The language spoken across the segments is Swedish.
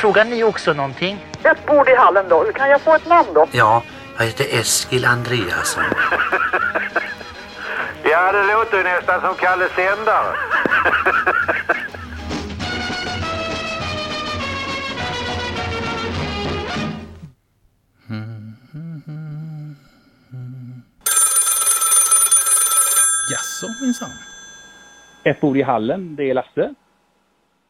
frågar ni också någonting? Ett bord i hallen då. Kan jag få ett namn då? Ja, jag heter Eskil Andreasson. Ja, det låter ju nästan som Kalle Sändare. Jaså minsann. Ett bord i hallen, det är Lasse.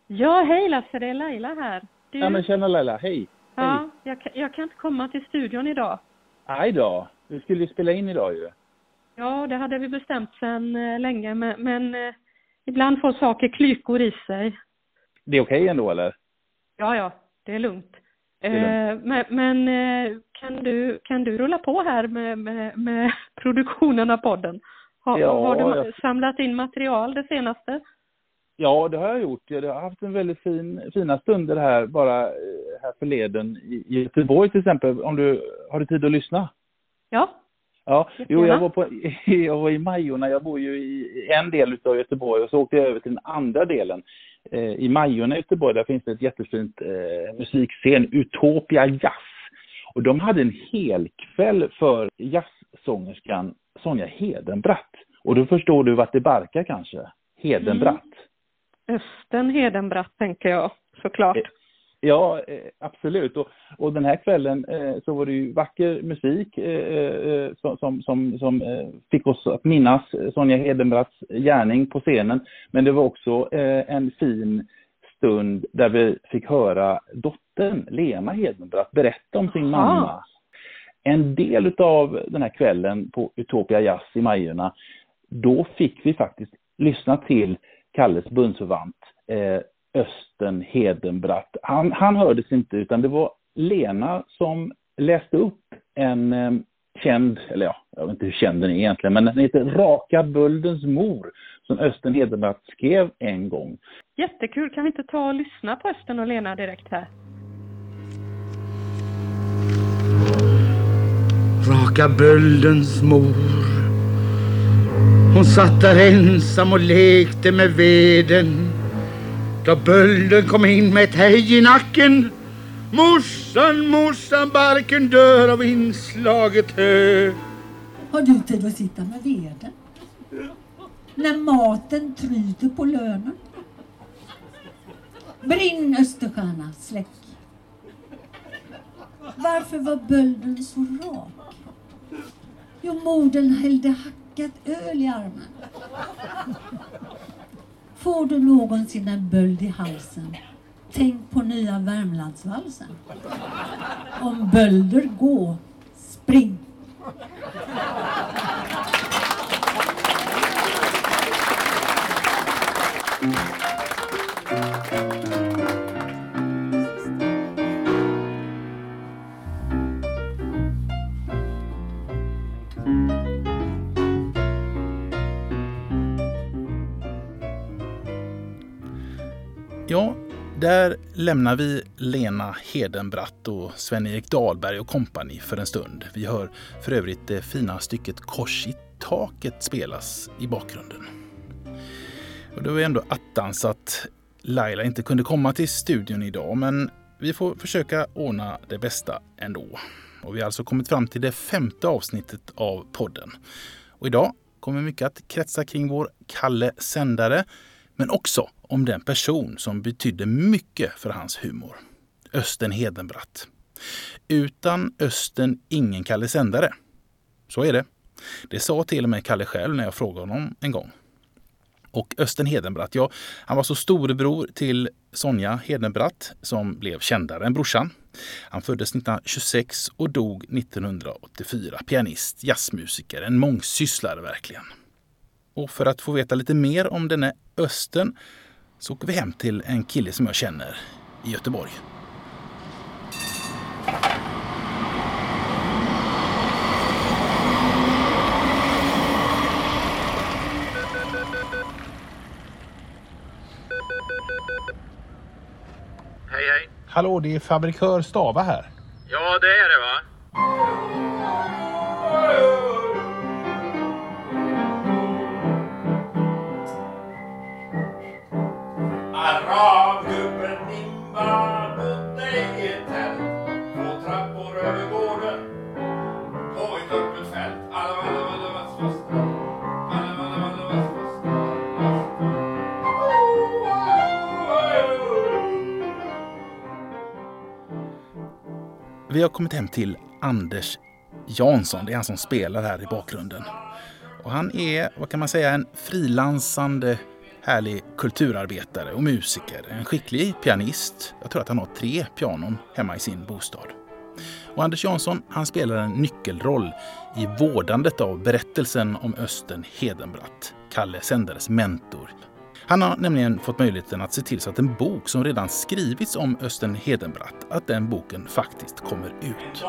Ja, hej Lasse, det är Laila här. Du, Ja men tjena Laila, hej. ja, jag, kan- jag kan inte komma till studion idag. Aj då, vi skulle ju spela in idag ju. Ja, det hade vi bestämt sedan eh, länge, men, men eh, ibland får saker klykor i sig. Det är okej ändå eller? Ja, ja, det är lugnt. är Eh, men men kan, du, kan du rulla på här med, med, med produktionen av podden? Har, Ja, har du jag- samlat in material det senaste? Ja, det har jag gjort. Jag har haft en väldigt fin, fina stunder här bara eh, här förleden i Göteborg till exempel. Om du har du tid att lyssna? Ja, Ja, jo, jag var, på, jag var i Majorna, jag bor ju i en del av Göteborg och så åkte jag över till den andra delen. Eh, I Majorna i Göteborg, där finns det ett jättefint eh, musikscen, Utopia Jazz. Och de hade en hel kväll för jazzsångerskan Sonja Hedenbratt. Och då förstår du vart det barkar kanske? Hedenbratt. Östen Hedenbratt tänker jag såklart. Eh, Ja, eh, absolut. Och, och den här kvällen eh, så var det ju vacker musik som, som, som, som fick oss att minnas Sonja Hedenbratts gärning på scenen. Men det var också en fin stund där vi fick höra dottern Lena Hedenbratt berätta om sin Aha. mamma. En del av den här kvällen på Utopia Jazz i Majorna, då fick vi faktiskt lyssna till Kalles bundsförvant eh, Östen Hedenbratt. Han, han hördes inte utan det var Lena som läste upp en eh, känd, eller ja, jag vet inte hur känd den är egentligen, men den heter Raka Buldens mor som Östen Hedenbratt skrev en gång. Jättekul, kan vi inte ta och lyssna på Östen och Lena direkt här? Raka böldens mor. Hon satt där ensam och lekte med veden. Då bölden kom in med ett hej i nacken. Morsan, morsan, barken dör av inslaget hö. Har du tid att sitta med veden? När maten tryter på lönen? Brinn Österstjärna, släck. Varför var bölden så rak? Jo, modern hällde hackat öl i armen. Får du någonsin en böld i halsen, tänk på nya Värmlandsvalsen. Om bölder gå, spring. Lämnar vi Lena Hedenbratt och Sven-Erik Dahlberg och kompani för en stund. Vi hör för övrigt det fina stycket Kors i taket spelas i bakgrunden. Och det var ändå attans att Laila inte kunde komma till studion idag, men vi får försöka ordna det bästa ändå. Och vi har alltså kommit fram till det femte avsnittet av podden. Och idag kommer mycket att kretsa kring vår Kalle Sändare, men också om den person som betydde mycket för hans humor. Östen Hedenbratt. Utan Östen ingen Kalle Sändare. Så är det. Det sa till och med Kalle själv när jag frågade honom en gång. Och Östen Hedenbratt, ja, han var så storebror till Sonja Hedenbratt som blev kändare än brorsan. Han föddes 1926 och dog 1984. Pianist, jazzmusiker, en mångsysslare verkligen. Och för att få veta lite mer om denne Östen så åker vi hem till en kille som jag känner i Göteborg. Hej, hej. Hallå, det är fabrikör Stava här. Ja, det är det va? Vi har kommit hem till Anders Jansson. Det är han som spelar här i bakgrunden. Och han är, vad kan man säga, en frilansande härlig kulturarbetare och musiker. En skicklig pianist. Jag tror att han har tre pianon hemma i sin bostad. Och Anders Jansson han spelar en nyckelroll i vårdandet av berättelsen om Östen Hedenbratt, Kalle Sändares mentor. Han har nämligen fått möjligheten att se till så att en bok som redan skrivits om Östen Hedenbratt, att den boken faktiskt kommer ut.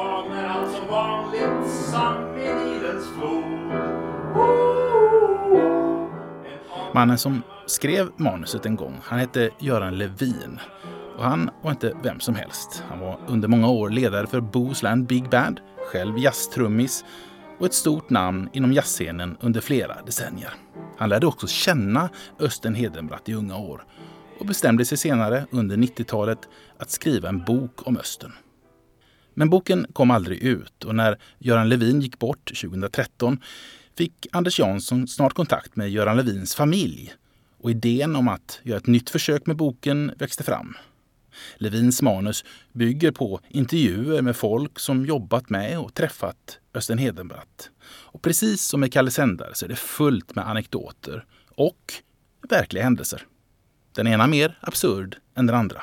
Mannen som skrev manuset en gång, han hette Göran Levin. Och han var inte vem som helst. Han var under många år ledare för Bohuslän Big Band, själv jazztrummis och ett stort namn inom jazzscenen under flera decennier. Han lärde också känna Östen Hedenbratt i unga år och bestämde sig senare under 90-talet att skriva en bok om Östen. Men boken kom aldrig ut och när Göran Levin gick bort 2013 fick Anders Jansson snart kontakt med Göran Levins familj och idén om att göra ett nytt försök med boken växte fram. Levins manus bygger på intervjuer med folk som jobbat med och träffat Östen Hedenbratt. Och precis som med Kalle Sändare så är det fullt med anekdoter och verkliga händelser. Den ena mer absurd än den andra.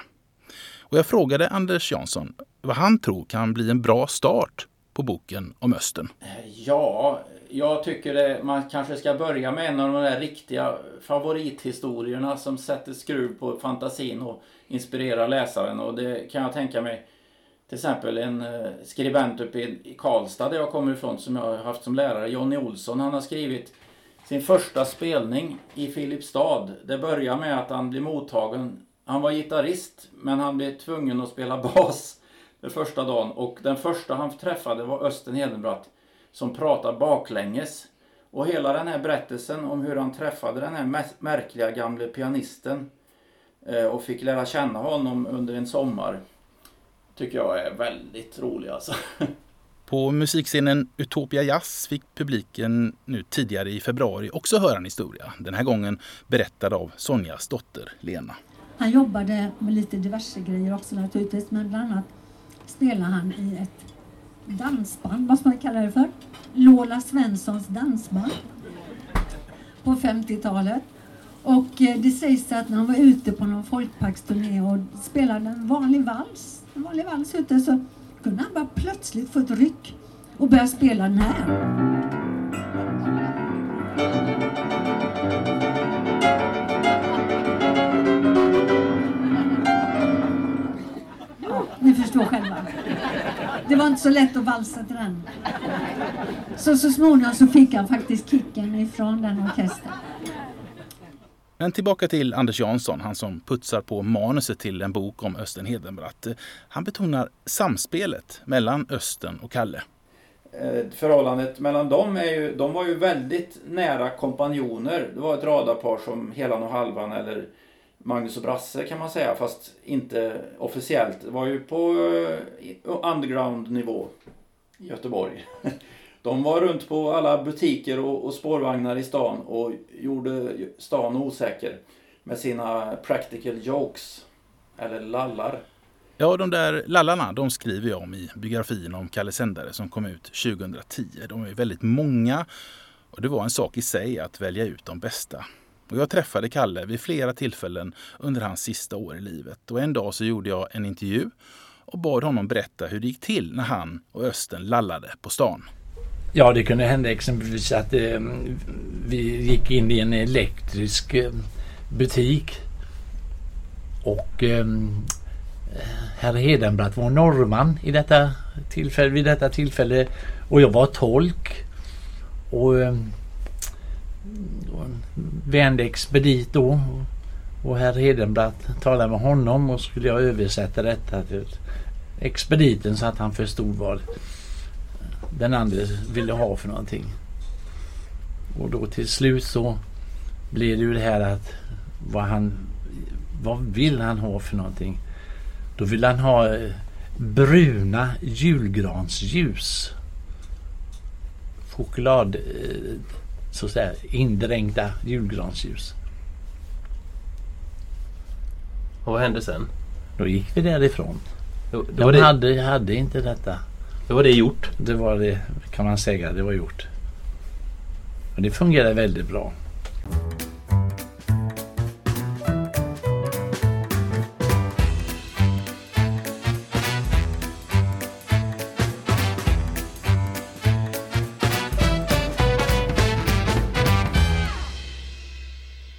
Och jag frågade Anders Jansson vad han tror kan bli en bra start på boken om Östen. Ja, jag tycker det, man kanske ska börja med en av de där riktiga favorithistorierna som sätter skruv på fantasin och inspirerar läsaren. Och det kan jag tänka mig till exempel en eh, skribent uppe i Karlstad där jag kommer ifrån som jag har haft som lärare, Jonny Olsson. Han har skrivit sin första spelning i Filipstad. Det börjar med att han blir mottagen. Han var gitarrist men han blev tvungen att spela bas den första dagen och den första han träffade var Östen Hedenbratt som pratar baklänges. Och hela den här berättelsen om hur han träffade den här märkliga gamle pianisten eh, och fick lära känna honom under en sommar tycker jag är väldigt rolig alltså. På musikscenen Utopia Jazz fick publiken nu tidigare i februari också höra en historia. Den här gången berättad av Sonjas dotter Lena. Han jobbade med lite diverse grejer också naturligtvis, men bland annat spelade han i ett dansband, vad ska man kalla det för? Lola Svenssons dansband på 50-talet. Och eh, det sägs att när han var ute på någon folkparksturné och spelade en vanlig vals, en vanlig vals ute, så kunde han bara plötsligt få ett ryck och börja spela den här. Förstår själva. Det var inte så lätt att valsa till den. Så så småningom så fick han faktiskt kicken ifrån den orkestern. Men tillbaka till Anders Jansson, han som putsar på manuset till en bok om Östen Hedenbratt. Han betonar samspelet mellan Östen och Kalle. Eh, förhållandet mellan dem är ju, de var ju väldigt nära kompanjoner. Det var ett radarpar som Helan och Halvan eller Magnus och Brasse kan man säga, fast inte officiellt. Det var ju på eh, underground-nivå i Göteborg. De var runt på alla butiker och spårvagnar i stan och gjorde stan osäker med sina practical jokes, eller lallar. Ja, de där lallarna de skriver jag om i biografin om Kalle Sändare som kom ut 2010. De är väldigt många och det var en sak i sig att välja ut de bästa. Och jag träffade Kalle vid flera tillfällen under hans sista år i livet. Och en dag så gjorde jag en intervju och bad honom berätta hur det gick till när han och Östen lallade på stan. Ja, det kunde hända exempelvis att eh, vi gick in i en elektrisk eh, butik och eh, herr Hedenbratt var norrman i detta tillfälle, vid detta tillfälle och jag var tolk. Och eh, och en vänd expedit då. Och herr Hedenbratt talade med honom och skulle jag översätta detta till expediten så att han förstod vad den andra ville ha för någonting. Och då till slut så blev det ju det här att vad han vad vill han ha för någonting? Då vill han ha eh, bruna julgransljus. Choklad eh, så att säga, indränkta julgransljus. Och vad hände sen? Då gick vi därifrån. De Det var det. Hade, hade inte detta. Då var det gjort. Det var det, kan man säga. Det var gjort. Och det fungerade väldigt bra.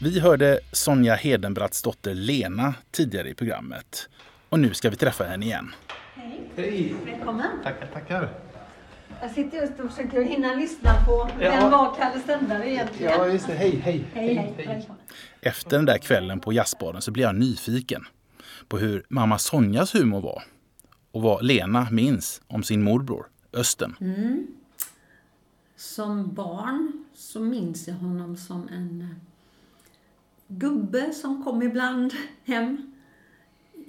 Vi hörde Sonja Hedenbratts dotter Lena tidigare i programmet. Och nu ska vi träffa henne igen. Hej! Välkommen! Tackar, tackar. Jag sitter just och försöker hinna lyssna på Ja. vem var Kalle Ständare egentligen? Ja, just det. Hej, hej. Hej, hej. Välkommen. Efter den där kvällen på jazzbaren så blev jag nyfiken på hur mamma Sonjas humor var och vad Lena minns om sin morbror Östen. Mm. Som barn så minns jag honom som en eh, gubbe som kom ibland hem.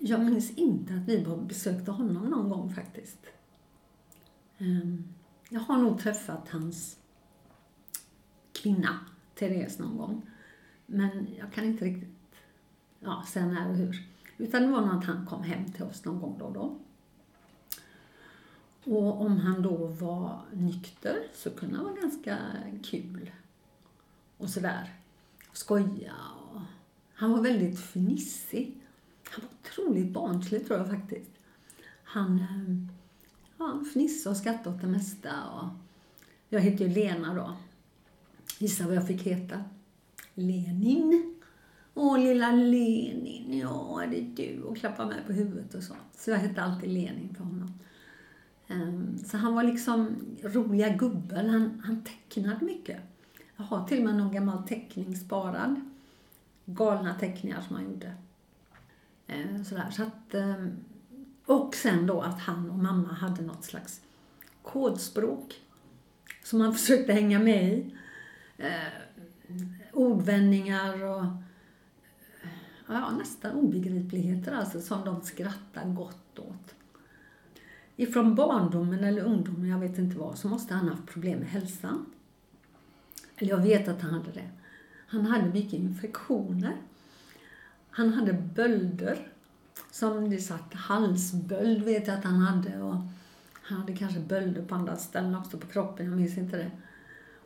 Jag minns inte att vi besökte honom någon gång faktiskt. Ehm, jag har nog träffat hans kvinna, Therese, någon gång. Men jag kan inte riktigt ja, säga när och hur. Utan det var nog att han kom hem till oss någon gång då och då. Och om han då var nykter så kunde han vara ganska kul. Och sådär. Skoja och... Han var väldigt fnissig. Han var otroligt barnslig tror jag faktiskt. Han, eh, ja, han fnissade och skrattade åt det mesta. Och jag hette ju Lena då. Gissa vad jag fick heta? Lenin. Åh, lilla Lenin, ja, det är du. Och klappa mig på huvudet och så. Så jag hette alltid Lenin för honom. Ehm, så han var liksom roliga gubben. Han, han tecknade mycket. Jag har till och med någon gammal teckning sparad. Galna teckningar som han gjorde. Eh, sådär. Så att, eh, och sen då att han och mamma hade något slags kodspråk som han försökte hänga med i. Eh, ordvändningar och eh, ja, nästan obegripligheter alltså som de skrattar gott åt. Ifrån barndomen eller ungdomen, jag vet inte vad, så måste han ha haft problem med hälsan. Eller jag vet att han hade det. Han hade mycket infektioner. Han hade bölder. Som det satt halsböld vet jag att han hade. Och han hade kanske bölder på andra ställen också på kroppen, jag minns inte det.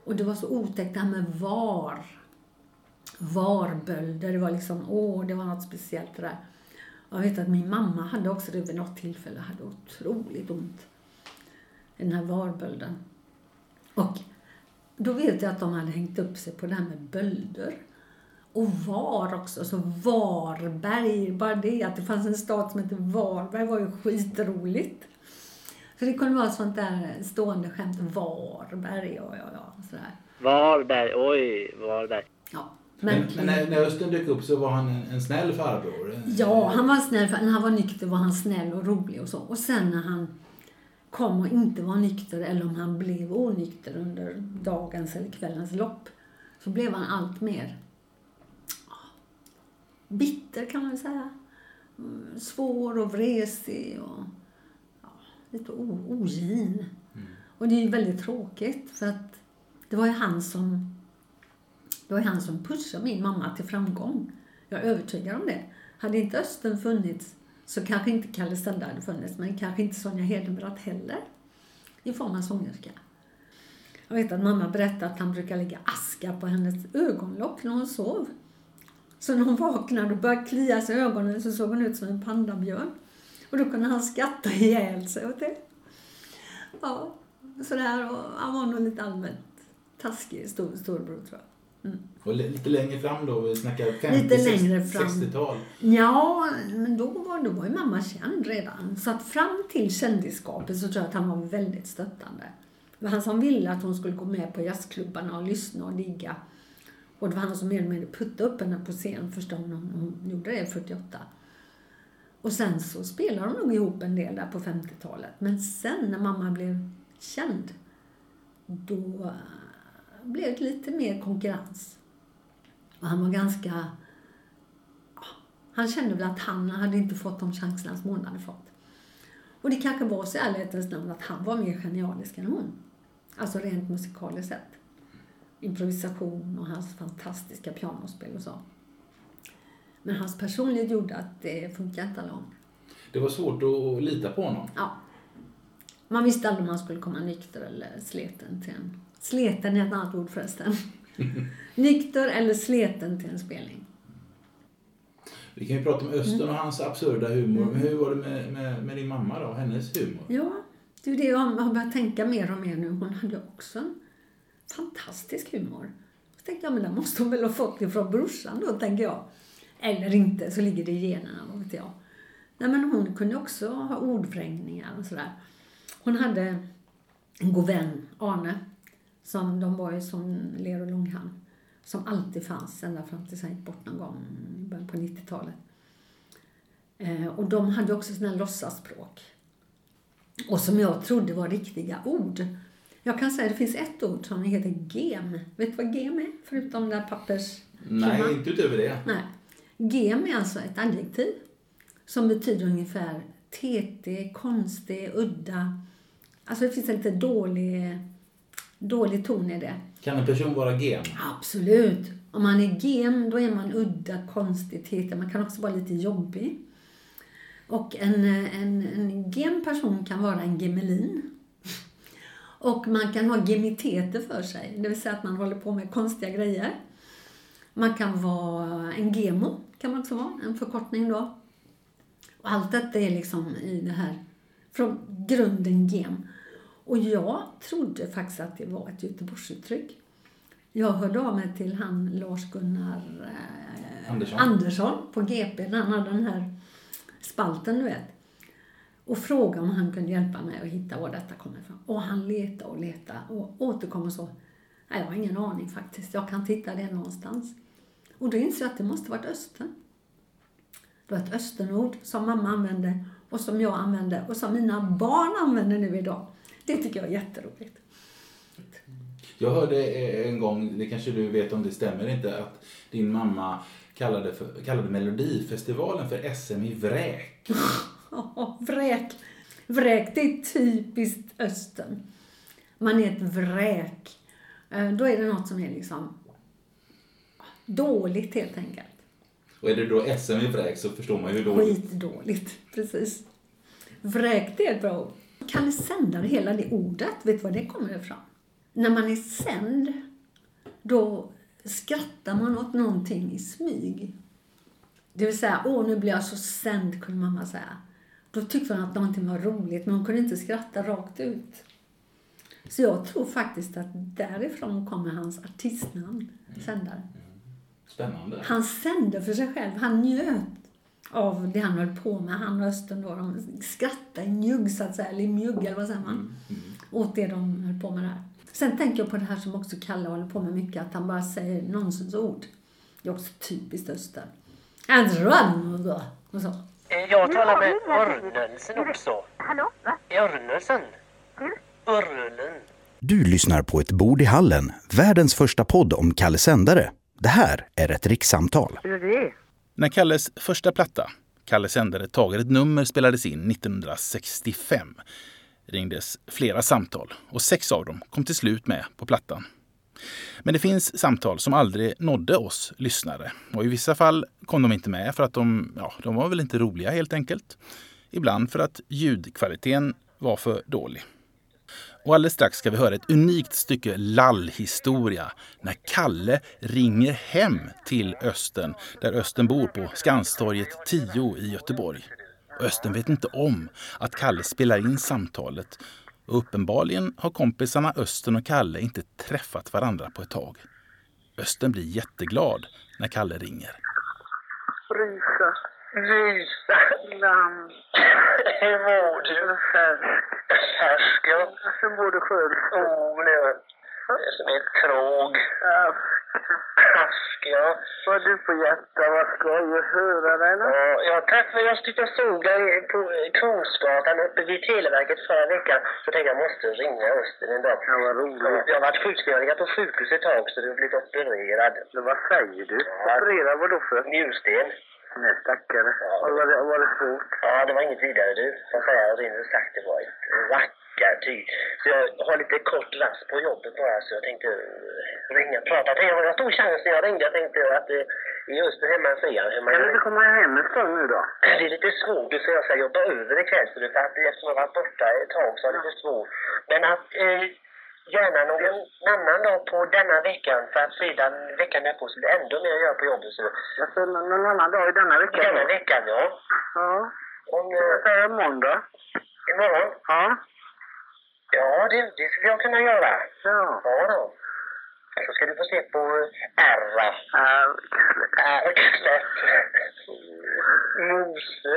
Och det var så otäckt det här med var. Varbölder, det var liksom, åh, det var något speciellt det där. Jag vet att min mamma hade också det vid något tillfälle, hade otroligt ont. Den här varbölden. Och då vet jag att de hade hängt upp sig på det här med bölder. Och var också, så Varberg, bara det att det fanns en stad som hette Varberg var ju skitroligt. Så det kunde vara sånt där stående skämt, Varberg, ja, ja, ja, sådär. Varberg, oj, Varberg. Ja, Men, men, men när, när Östen dök upp så var han en, en snäll farbror? En- Ja, han var snäll. När han var nykter var han snäll och rolig och så. Och sen när han kom och inte var nykter eller om han blev onykter under dagens eller kvällens lopp så blev han allt mer bitter kan man säga. Mm, Svår och vresig och ja, lite ogin. Och det är ju väldigt tråkigt för att det var ju han som det var han som pushade min mamma till framgång. Jag är övertygad om det. Hade inte Östen funnits så kanske inte Kalle Stende hade funnits, men kanske inte Sonja Hedenbratt heller i form av sångerska. Jag vet att mamma berättade att han brukade lägga aska på hennes ögonlock när hon sov. Så när hon vaknade och började klia sig i ögonen så såg hon ut som en pandabjörn. Och då kunde han skratta ihjäl sig åt det. Ja, sådär. Och han var nog lite allmänt taskig stor, storbror tror jag. Mm. Och li- lite längre fram då, vi snackar 50, Lite längre fram. 60-tal. Ja, men då var, då var ju mamma känd redan. Så att fram till kändisskapet så tror jag att han var väldigt stöttande. Det var han som ville att hon skulle gå med på jazzklubbarna och lyssna och digga. Och det var han som mer eller mindre puttade upp henne på scen första gången hon, gjorde det 48. Och sen så spelade de nog ihop en del där på 50-talet. Men sen när mamma blev känd, då blev lite mer konkurrens. Och han var ganska han kände väl att han hade inte fått de chanserna som hon hade fått. Och det kanske var så i ärlighetens namn att han var mer genialisk än hon. Alltså rent musikaliskt sett. Improvisation och hans fantastiska pianospel och så. Men hans personlighet gjorde att det funkade inte alla gånger. Det var svårt att lita på honom. Ja. Man visste aldrig om man skulle komma nykter eller sleten till en... Sleten är ett annat ord förresten. nykter eller sleten till en spelning. Vi kan ju prata om Östen och hans absurda humor. Men hur var det med, med, med din mamma då? Hennes humor? Ja, det är det jag har börjat tänka mer och mer nu. Hon hade också en fantastisk humor. Så tänkte jag, men den måste hon väl ha fått ifrån brorsan då, tänker jag. Eller inte, så ligger det i generna, vad vet jag. Nej, men hon kunde också ha ordvrängningar och sådär. Hon hade en god vän, Arne, som de var ju som ler och långhalm, som alltid fanns ända fram tills han gick bort någon gång i början på 90-talet. Eh, och de hade också sådana här låtsasspråk. Och som jag trodde var riktiga ord. Jag kan säga det finns ett ord som heter gem. Vet du vad gem är? Förutom det här pappers... Nej, inte utöver det. Nej. Gem är alltså ett adjektiv som betyder ungefär TT, konstig, udda. Alltså det finns en lite dålig, dålig ton i det. Kan en person vara gen? Absolut. Om man är gem, då är man udda, konstig, TT. Man kan också vara lite jobbig. Och en, en, en gem person kan vara en gemelin. Och man kan ha gemiteter för sig, det vill säga att man håller på med konstiga grejer. Man kan vara en gemo, kan man också vara, en förkortning då. Och allt detta är liksom i det här, från grunden gem. Och jag trodde faktiskt att det var ett Göteborgsuttryck. Jag hörde av mig till han Lars-Gunnar eh, Andersson. Andersson på GP han hade den här spalten, du vet. Och frågade om han kunde hjälpa mig att hitta var detta kommer ifrån. Och han letade och letade och återkom och så. Nej, jag har ingen aning faktiskt. Jag kan titta det någonstans. Och då insåg jag att det måste varit Östern. Det var ett Östernord som mamma använde och som jag använde och som mina barn använder nu idag. Det tycker jag är jätteroligt. Jag hörde en gång, det kanske du vet om det stämmer inte, att din mamma kallade, för, kallade Melodifestivalen för SM i vräk. vräk. Vräk, det är typiskt Östern. Man är ett vräk. Eh, Då är det något som är liksom dåligt helt enkelt. Och är det då SM i vräk så förstår man ju hur dåligt. Skitdåligt, precis. Vräk, det är ett bra ord. Kalle Sändare, hela det ordet, vet du var det kommer ifrån? När man är sänd, då skrattar man åt någonting i smyg. Det vill säga, åh nu blir jag så sänd, kunde mamma säga. Då tyckte hon att någonting var roligt, men hon kunde inte skratta rakt ut. Så jag tror faktiskt att därifrån kommer hans artistnamn, Sändare. Spännande. Han sände för sig själv. Han njöt av det han höll på med. Han och Östen då, de skrattade i mjugg så att säga, eller mjugg eller vad säger man? Åt det de höll på med där. Sen tänker jag på det här som också Kalle håller på med mycket, att han bara säger nonsensord. Det är också typiskt Östen. Han drar och så. Jag talar med Örnelsen också. Hallå? Va? Örnelsen. Örnen. Du lyssnar på ett bord i hallen, världens första podd om Kalle Sändare. Det här är ett rikssamtal. När Kalles första platta, Kalle Sändare tager ett nummer, spelades in 1965 ringdes flera samtal och sex av dem kom till slut med på plattan. Men det finns samtal som aldrig nådde oss lyssnare. Och i vissa fall kom de inte med för att de, ja, de var väl inte roliga helt enkelt. Ibland för att ljudkvaliteten var för dålig. Och alldeles strax ska vi höra ett unikt stycke lallhistoria när Kalle ringer hem till Östen, där Östen bor på Skanstorget 10 i Göteborg. Östen vet inte om att Kalle spelar in samtalet och uppenbarligen har kompisarna Östen och Kalle inte träffat varandra på ett tag. Östen blir jätteglad när Kalle ringer. Rysa. Rysa. Lamm. Hur mår du? Du själv? Oh, nu. Det är som tråg. Ask, ja. Vad du på hjärtat, vad skoj att höra dig. Ja, ja, tack för jag tyckte jag såg dig på Kungsgatan uppe vid Televerket förra veckan. Så tänkte jag måste ringa Östen en dag. Ja, vad roligt. Jag har varit sjukskriven på sjukhus ett tag så du har blivit opererad. Men vad säger du? Ja. Opererad vadå för? Njursten. Nej, stackare. Ja. Var, det, var det svårt? Ja, det var inget vidare du. Får jag säga rent sagt, det var ett rackartyg. Så jag har lite kort rast på jobbet bara så jag tänkte eh, ringa och prata. Jag, jag tog chansen jag ringde. Jag tänkte att det i Öster hemma Ian. Hemma Kan du inte komma hem en stund nu då? Det är lite svårt för jag ska jobba över ikväll för att eftersom jag varit borta ett tag så är det lite svårt. Men att eh, gärna någon annan dag på denna veckan för att sedan veckan därpå det ändå mer att göra på jobbet. Så. Alltså någon annan dag i denna veckan? Denna veckan ja. Ja. Om, Ska jag säga måndag? Imorgon? Ja. Ja, det, det skulle jag kunna göra. Ja. Ja då. Så ska du få se på Ärra. Ärklätt. Mose.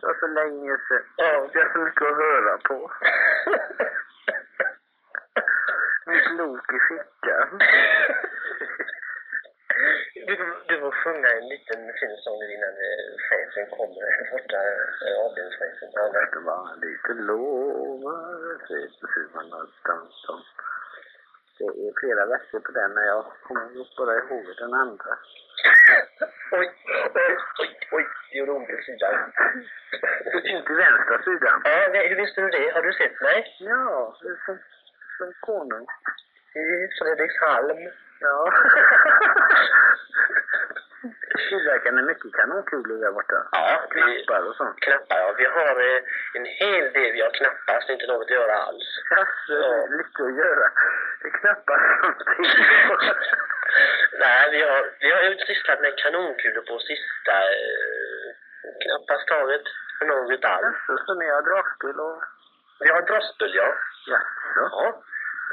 Det var så länge sedan. Ja. Det är så mycket att höra på. Lok i fickan. Du, du får sjunga en liten fin sång innan eh, chefen kommer, borta eh, avdelningschefen. Det var lite lovar, man har dansat. Det är flera verser på den, men jag kommer just bara ihåg den andra. Oj, oj, oj, oj, det gjorde ont i sidan. Inte vänstra sidan. Ja, hur visste du det? Har du sett mig? Ja, det som, konung. I Fredrikshalm. Ja. Tillverkar ni mycket kanonkulor där borta? Ja, Knappar och sånt? knappar. Ja, vi har eh, en hel del. Vi har knappast inte något att göra alls. Jaså, är lite att göra. Det är knappast någonting. Nej, vi har, vi har ju sysslat med kanonkulor på sista eh, knappast taget något alls. Jaså, så ni har dragspel och... Vi har dragspel, ja. Jaså? Ja.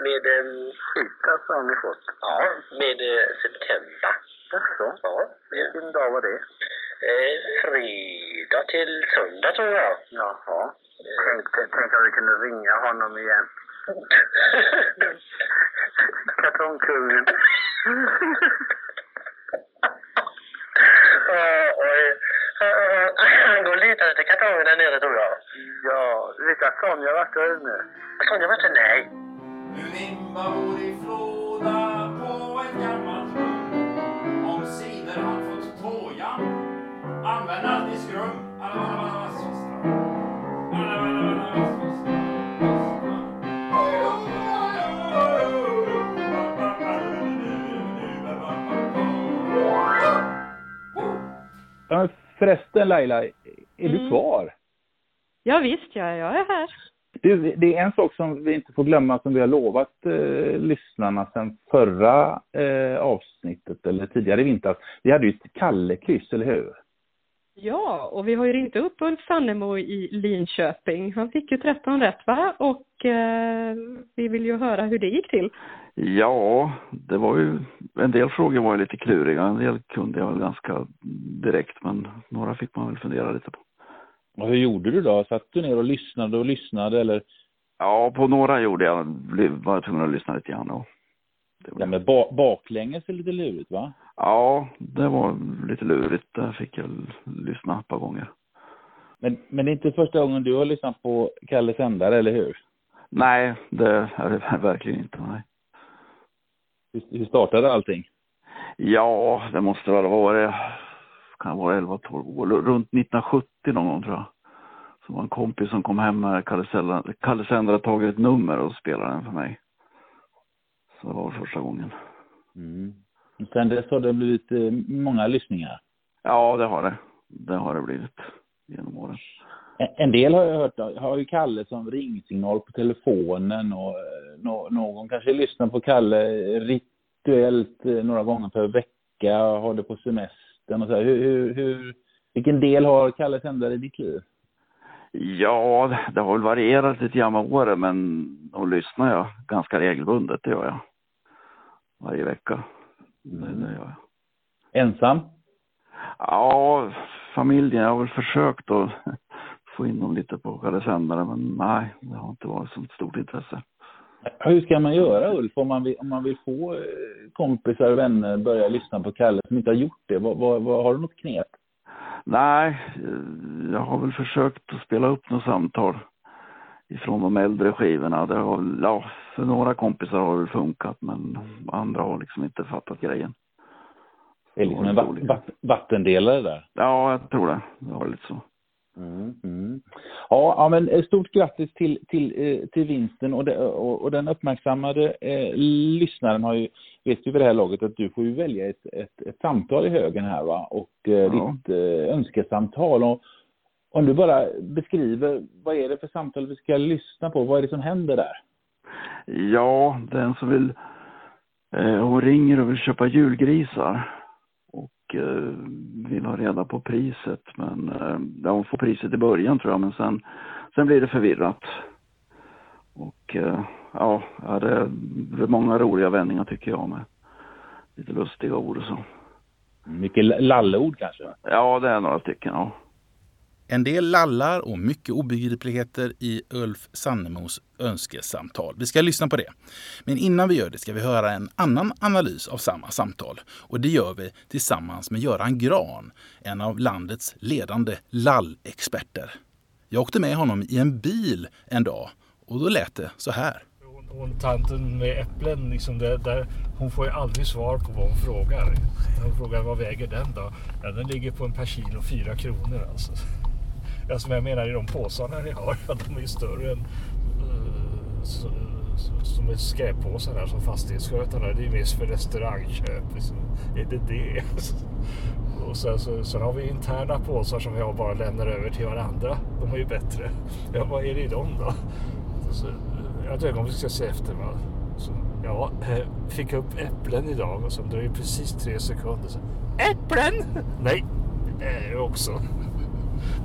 Med... Eh, Skit alltså har ni fått? ja, med eh, september. Jaså? Ja. Vilken dag var det? Eh, fredag till söndag tror jag. Jaha. Tänk, tänk om vi kunde ringa honom igen. Kartongkungen. Eh, han går och letar efter kartongen där nere tror jag. Ja, att Sonja har varit där inne? Sonja var inte nej. Förresten Laila, är du Mm. kvar? Ja, visst, ja, jag är här. Du, det är en sak som vi inte får glömma som vi har lovat eh, lyssnarna sedan förra eh, avsnittet eller tidigare i vintras. Vi hade ju ett Kalle-kryss, eller hur? Ja, och vi har ju ringt upp Ulf Sannemo i Linköping. Han fick ju 13 rätt, va? Och eh, vi vill ju höra hur det gick till. Ja, det var ju, en del frågor var ju lite kluriga, en del kunde jag väl ganska direkt, men några fick man väl fundera lite på. Och hur gjorde du då? Satt du ner och lyssnade och lyssnade eller? Ja, på några gjorde jag, var jag tvungen att lyssna lite grann och, Ja, men ba baklänges är lite lurigt va? ja, det var lite lurigt, där fick jag lyssna ett par gånger. Men, men det är inte första gången du har lyssnat på Kalle Sändare, eller hur? Nej, det är det verkligen inte, nej. Hur, startade allting? Ja, det måste väl ha varit, kan vara 11-12 år, runt 1970 någon gång tror jag. Så var en kompis som kom hem med Kalle Sändare, tagit ett nummer och spelade den för mig. Så det var första gången. Mm. Sen dess har det blivit eh, många lyssningar. Ja, det har det. Det har det blivit genom åren. En, del har jag hört har ju Kalle som ringsignal på telefonen och eh, nå, någon kanske lyssnar på Kalle rituellt eh, några gånger per vecka, har det på semestern och så här. Hur, hur, hur, vilken del har Kalle Sändare i ditt liv? Ja, det- har väl varierat lite grann med åren, men då lyssnar jag ganska regelbundet, det gör jag. Varje vecka. Det, det gör jag. Ensam? Ja, familjen, jag har väl försökt att få in dem lite på Kalle Sändare, men nej, det har inte varit så stort intresse. Hur ska man göra Ulf om man vill, om man vill få eh, kompisar och vänner börja lyssna på Kalle som inte har gjort det? Vad, vad, vad, har du något knep? Nej, eh, jag har väl försökt att spela upp några samtal ifrån de äldre skivorna. Det har, ja, för några kompisar har det funkat, men andra har liksom inte fattat grejen. Det är liksom en vatt, vatt, vattendelare där. Ja, jag tror det. Det var lite så. Mm, mm. Ja, ja, men eh, stort grattis till, till, eh, till vinsten och, det, och, och den uppmärksammade eh, lyssnaren har ju, vet ju vid det här laget att du får ju välja ett, ett, ett samtal i högen här va och eh, Ja. ditt eh, önskesamtal. Och, om du bara beskriver vad är det för samtal vi ska lyssna på, vad är det som händer där? Ja, den som vill, eh, hon ringer och vill köpa julgrisar. Eh, vill ha reda på priset. Men eh, ja, hon får priset i början tror jag, men sen, sen blir det förvirrat. Och eh, ja, det är många roliga vändningar tycker jag med lite lustiga ord och så. Mycket lalleord kanske? Ja, det är några stycken, ja. En del lallar och mycket obegripligheter i Ulf Sannemos önskesamtal. Vi ska lyssna på det. Men innan vi gör det ska vi höra en annan analys av samma samtal. Och det gör vi tillsammans med Göran Gran, en av landets ledande lallexperter. Jag åkte med honom i en bil en dag och då lät det så här. Hon tanten med äpplen, liksom det, där, hon får ju aldrig svar på vad hon frågar. Hon frågar vad väger den då? Ja, den ligger på en per kilo fyra kronor alltså. Alltså, ja, som jag menar i de påsarna ni har, ja, de är ju större än eh, så, som är skräppåsar här som fastighetsskötarna. Det är ju mest för restaurangköp. Liksom. Är det det? Och sen, så, sen har vi interna påsar som jag bara lämnar över till varandra. De är ju bättre. Ja, vad är det i dem då? Så, eh, jag ett ögonblick ska se efter. Va? Så, ja, eh, fick upp äpplen idag och sen dröjer precis tre sekunder. Så, äpplen? Nej, det är också.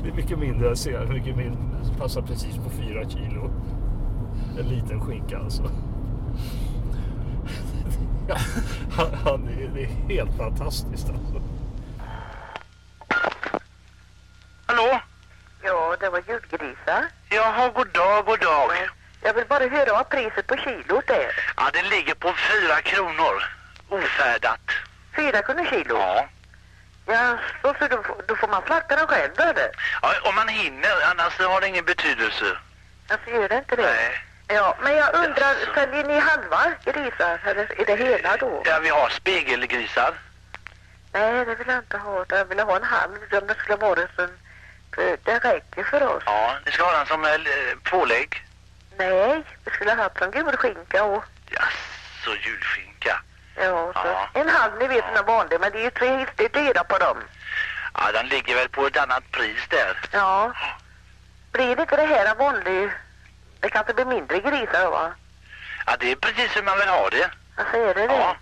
Det är mycket mindre, jag ser mycket mindre. Passar precis på fyra kilo. En liten skinka alltså. Ja, han, han, är- det är helt fantastiskt alltså. Hallå? Ja, det var julgrisar. Jaha, god dag, god dag. Jag vill bara höra vad priset på kilot är. Ja, det ligger på fyra kronor. Ofärdat. Fyra kronor kilo? Ja. Ja, så, då, får- då får man slakta den själv då eller? ja. Om man hinner, annars har det ingen betydelse. Alltså gör det inte det? Nej. Ja, men jag undrar, säljer ni halva grisar eller är det hela då? Ja, vi har spegelgrisar. Nej, det vill jag inte ha. Jag vill ha en halv om det skulle vara en. För det räcker för oss. Ja, ni ska ha den som eh, pålägg. Nej, vi skulle ha haft som gul skinka och Så julskinka. Ja, så. Ja. en halv, ni vet den är vanlig, men det är ju tre dyra på dem. Ja, den ligger väl på ett annat pris där. Ja. Blir det inte det här en vanlig... Det kanske blir mindre grisar va? Ja, det är precis hur man vill ha det. Alltså är det det? Ja.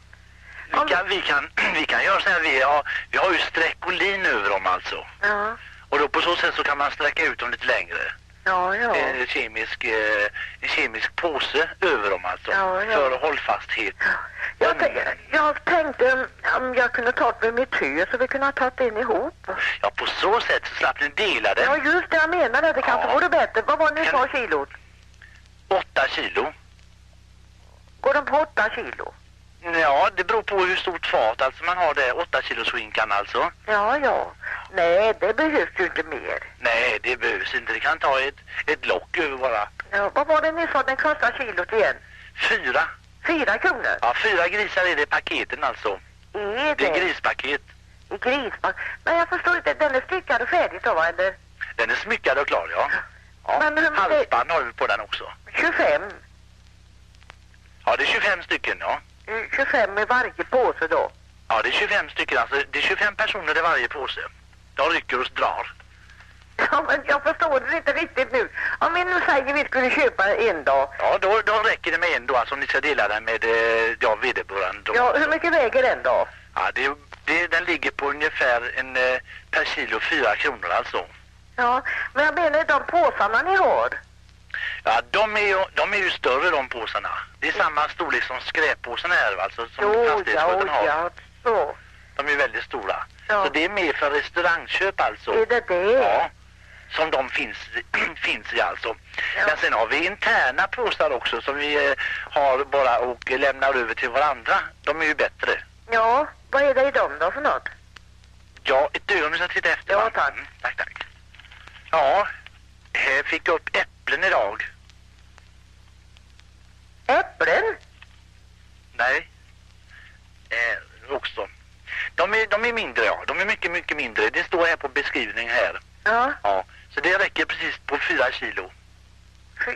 Vi kan, vi kan, vi kan göra så här, vi har, vi har ju streck och lin över dem alltså. Ja, Och då på så sätt så kan man sträcka ut dem lite längre. Ja, ja. En kemisk, eh, en kemisk påse över dem alltså. Ja, ja. För hållfasthet. Jag, t- jag tänkte om jag kunde ta det med mitt hus så vi kunde ha tagit in ihop. Ja, på så sätt så slapp ni dela den. Ja, just det jag menade. Det kanske vore bättre. Vad var det ni sa kilot? Åtta kilo. Går de på åtta kilo? Ja, det beror på hur stort fat alltså man har det. Åtta kilos skinkan alltså. Ja, ja. Nej, det behövs ju inte mer. Nej, det behövs inte. Det kan ta ett, ett lock över bara. Ja, vad var det ni sa den kostar kilot igen? Fyra. Fyra kronor? Ja, fyra grisar är det paketen alltså. Är Det är det? grispaket. I grisback? Men jag förstår inte, den är styckad och färdig då va, eller? Den är smyckad och klar, ja. ja. Men Halsband har vi på den också. 25? Ja, det är 25 stycken, ja. Eh, 25 i varje påse då? Ja, det är 25 stycken alltså. Det är 25 personer i varje påse. De rycker och drar. Ja, men jag förstår det inte riktigt nu. Om vi nu säger vi skulle köpa en dag. Ja, då, då räcker det med en då, alltså om ni ska dela den med eh, ja, vederbörande. då. Ja, hur mycket väger den då? Ja, det, det, den ligger på ungefär en eh, per kilo fyra kronor alltså. Ja, men jag menar de påsarna ni har. Ja, de är ju, de är ju större de påsarna. Det är samma storlek som skräppåsarna här alltså, som Jo, ja, fastighetsskötaren har. ja, så. De är väldigt stora. Ja. Så det är mer för restaurangköp alltså. Är det det? Ja. Som de finns, finns i alltså. Men sen har vi interna påsar också som vi eh, har bara och lämnar över till varandra. De är ju bättre. Ja, vad är det i dem då för något? Ja, ett ögonblick ska jag titta efter. Ja, tack. Mm, tack, tack. Ja, här fick jag upp äpplen idag. Äpplen? Nej. Eh, också. De är, de är mindre, ja. De är mycket, mycket mindre. Det står här på beskrivning här. Ja. Ja. Så det räcker precis på fyra kilo.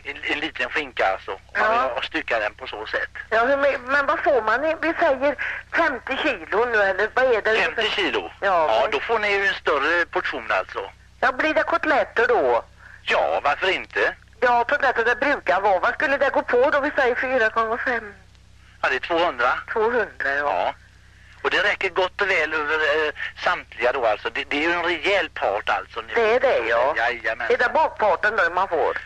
En, en liten skinka alltså. Om man vill stycka den på så sätt. Ja, men vad får man? Vi säger 50 kilo nu eller vad är det? 50 kilo? Ja, Ja, då får ni ju en större portion alltså. Ja, blir det kotletter då? Ja, varför inte? Ja, kotletter det brukar vara. Vad skulle det gå på då? Vi säger 4 gånger 5. Ja, det är 200. 200, ja. Ja. Och det räcker gott och väl över eh, samtliga då alltså. Det, det är ju en rejäl part alltså. Nu. Det är det, ja. Jajamän. Är det bakparten då man får?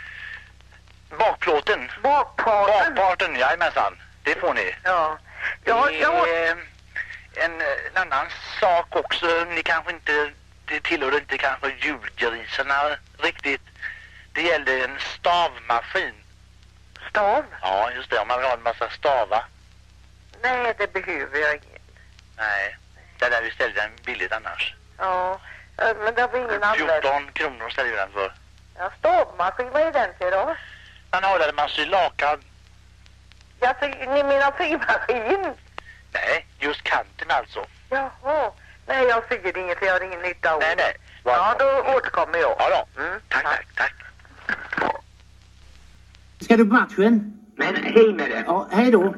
Bakplåten? Bakparten? Bakparten, jajamensan. Det får ni. Ja. Ja, det ja. är eh, en, eh, en annan sak också. Ni kanske inte, det tillhör inte kanske julgrisarna riktigt. Det gäller en stavmaskin. Stav? Ja, just det. Om man vill ha en massa stavar. Nej, det behöver jag inte. Nej, där lär vi sälja den billigt annars. Ja, eh, men det har vi ingen användning. 14 kronor säljer vi den för. Ja, stavmaskin, vad är den till då? Man har där man syr lakan. Ja, så, ni menar symaskin? Nej, just kanten alltså. Jaha. Nej, jag syr inget, jag har ingen nytta av Nej, nej. Ja, då återkommer jag. Ja då. Tack, tack, tack. Ska du på matchen? Men hej med det. Ja, hej då.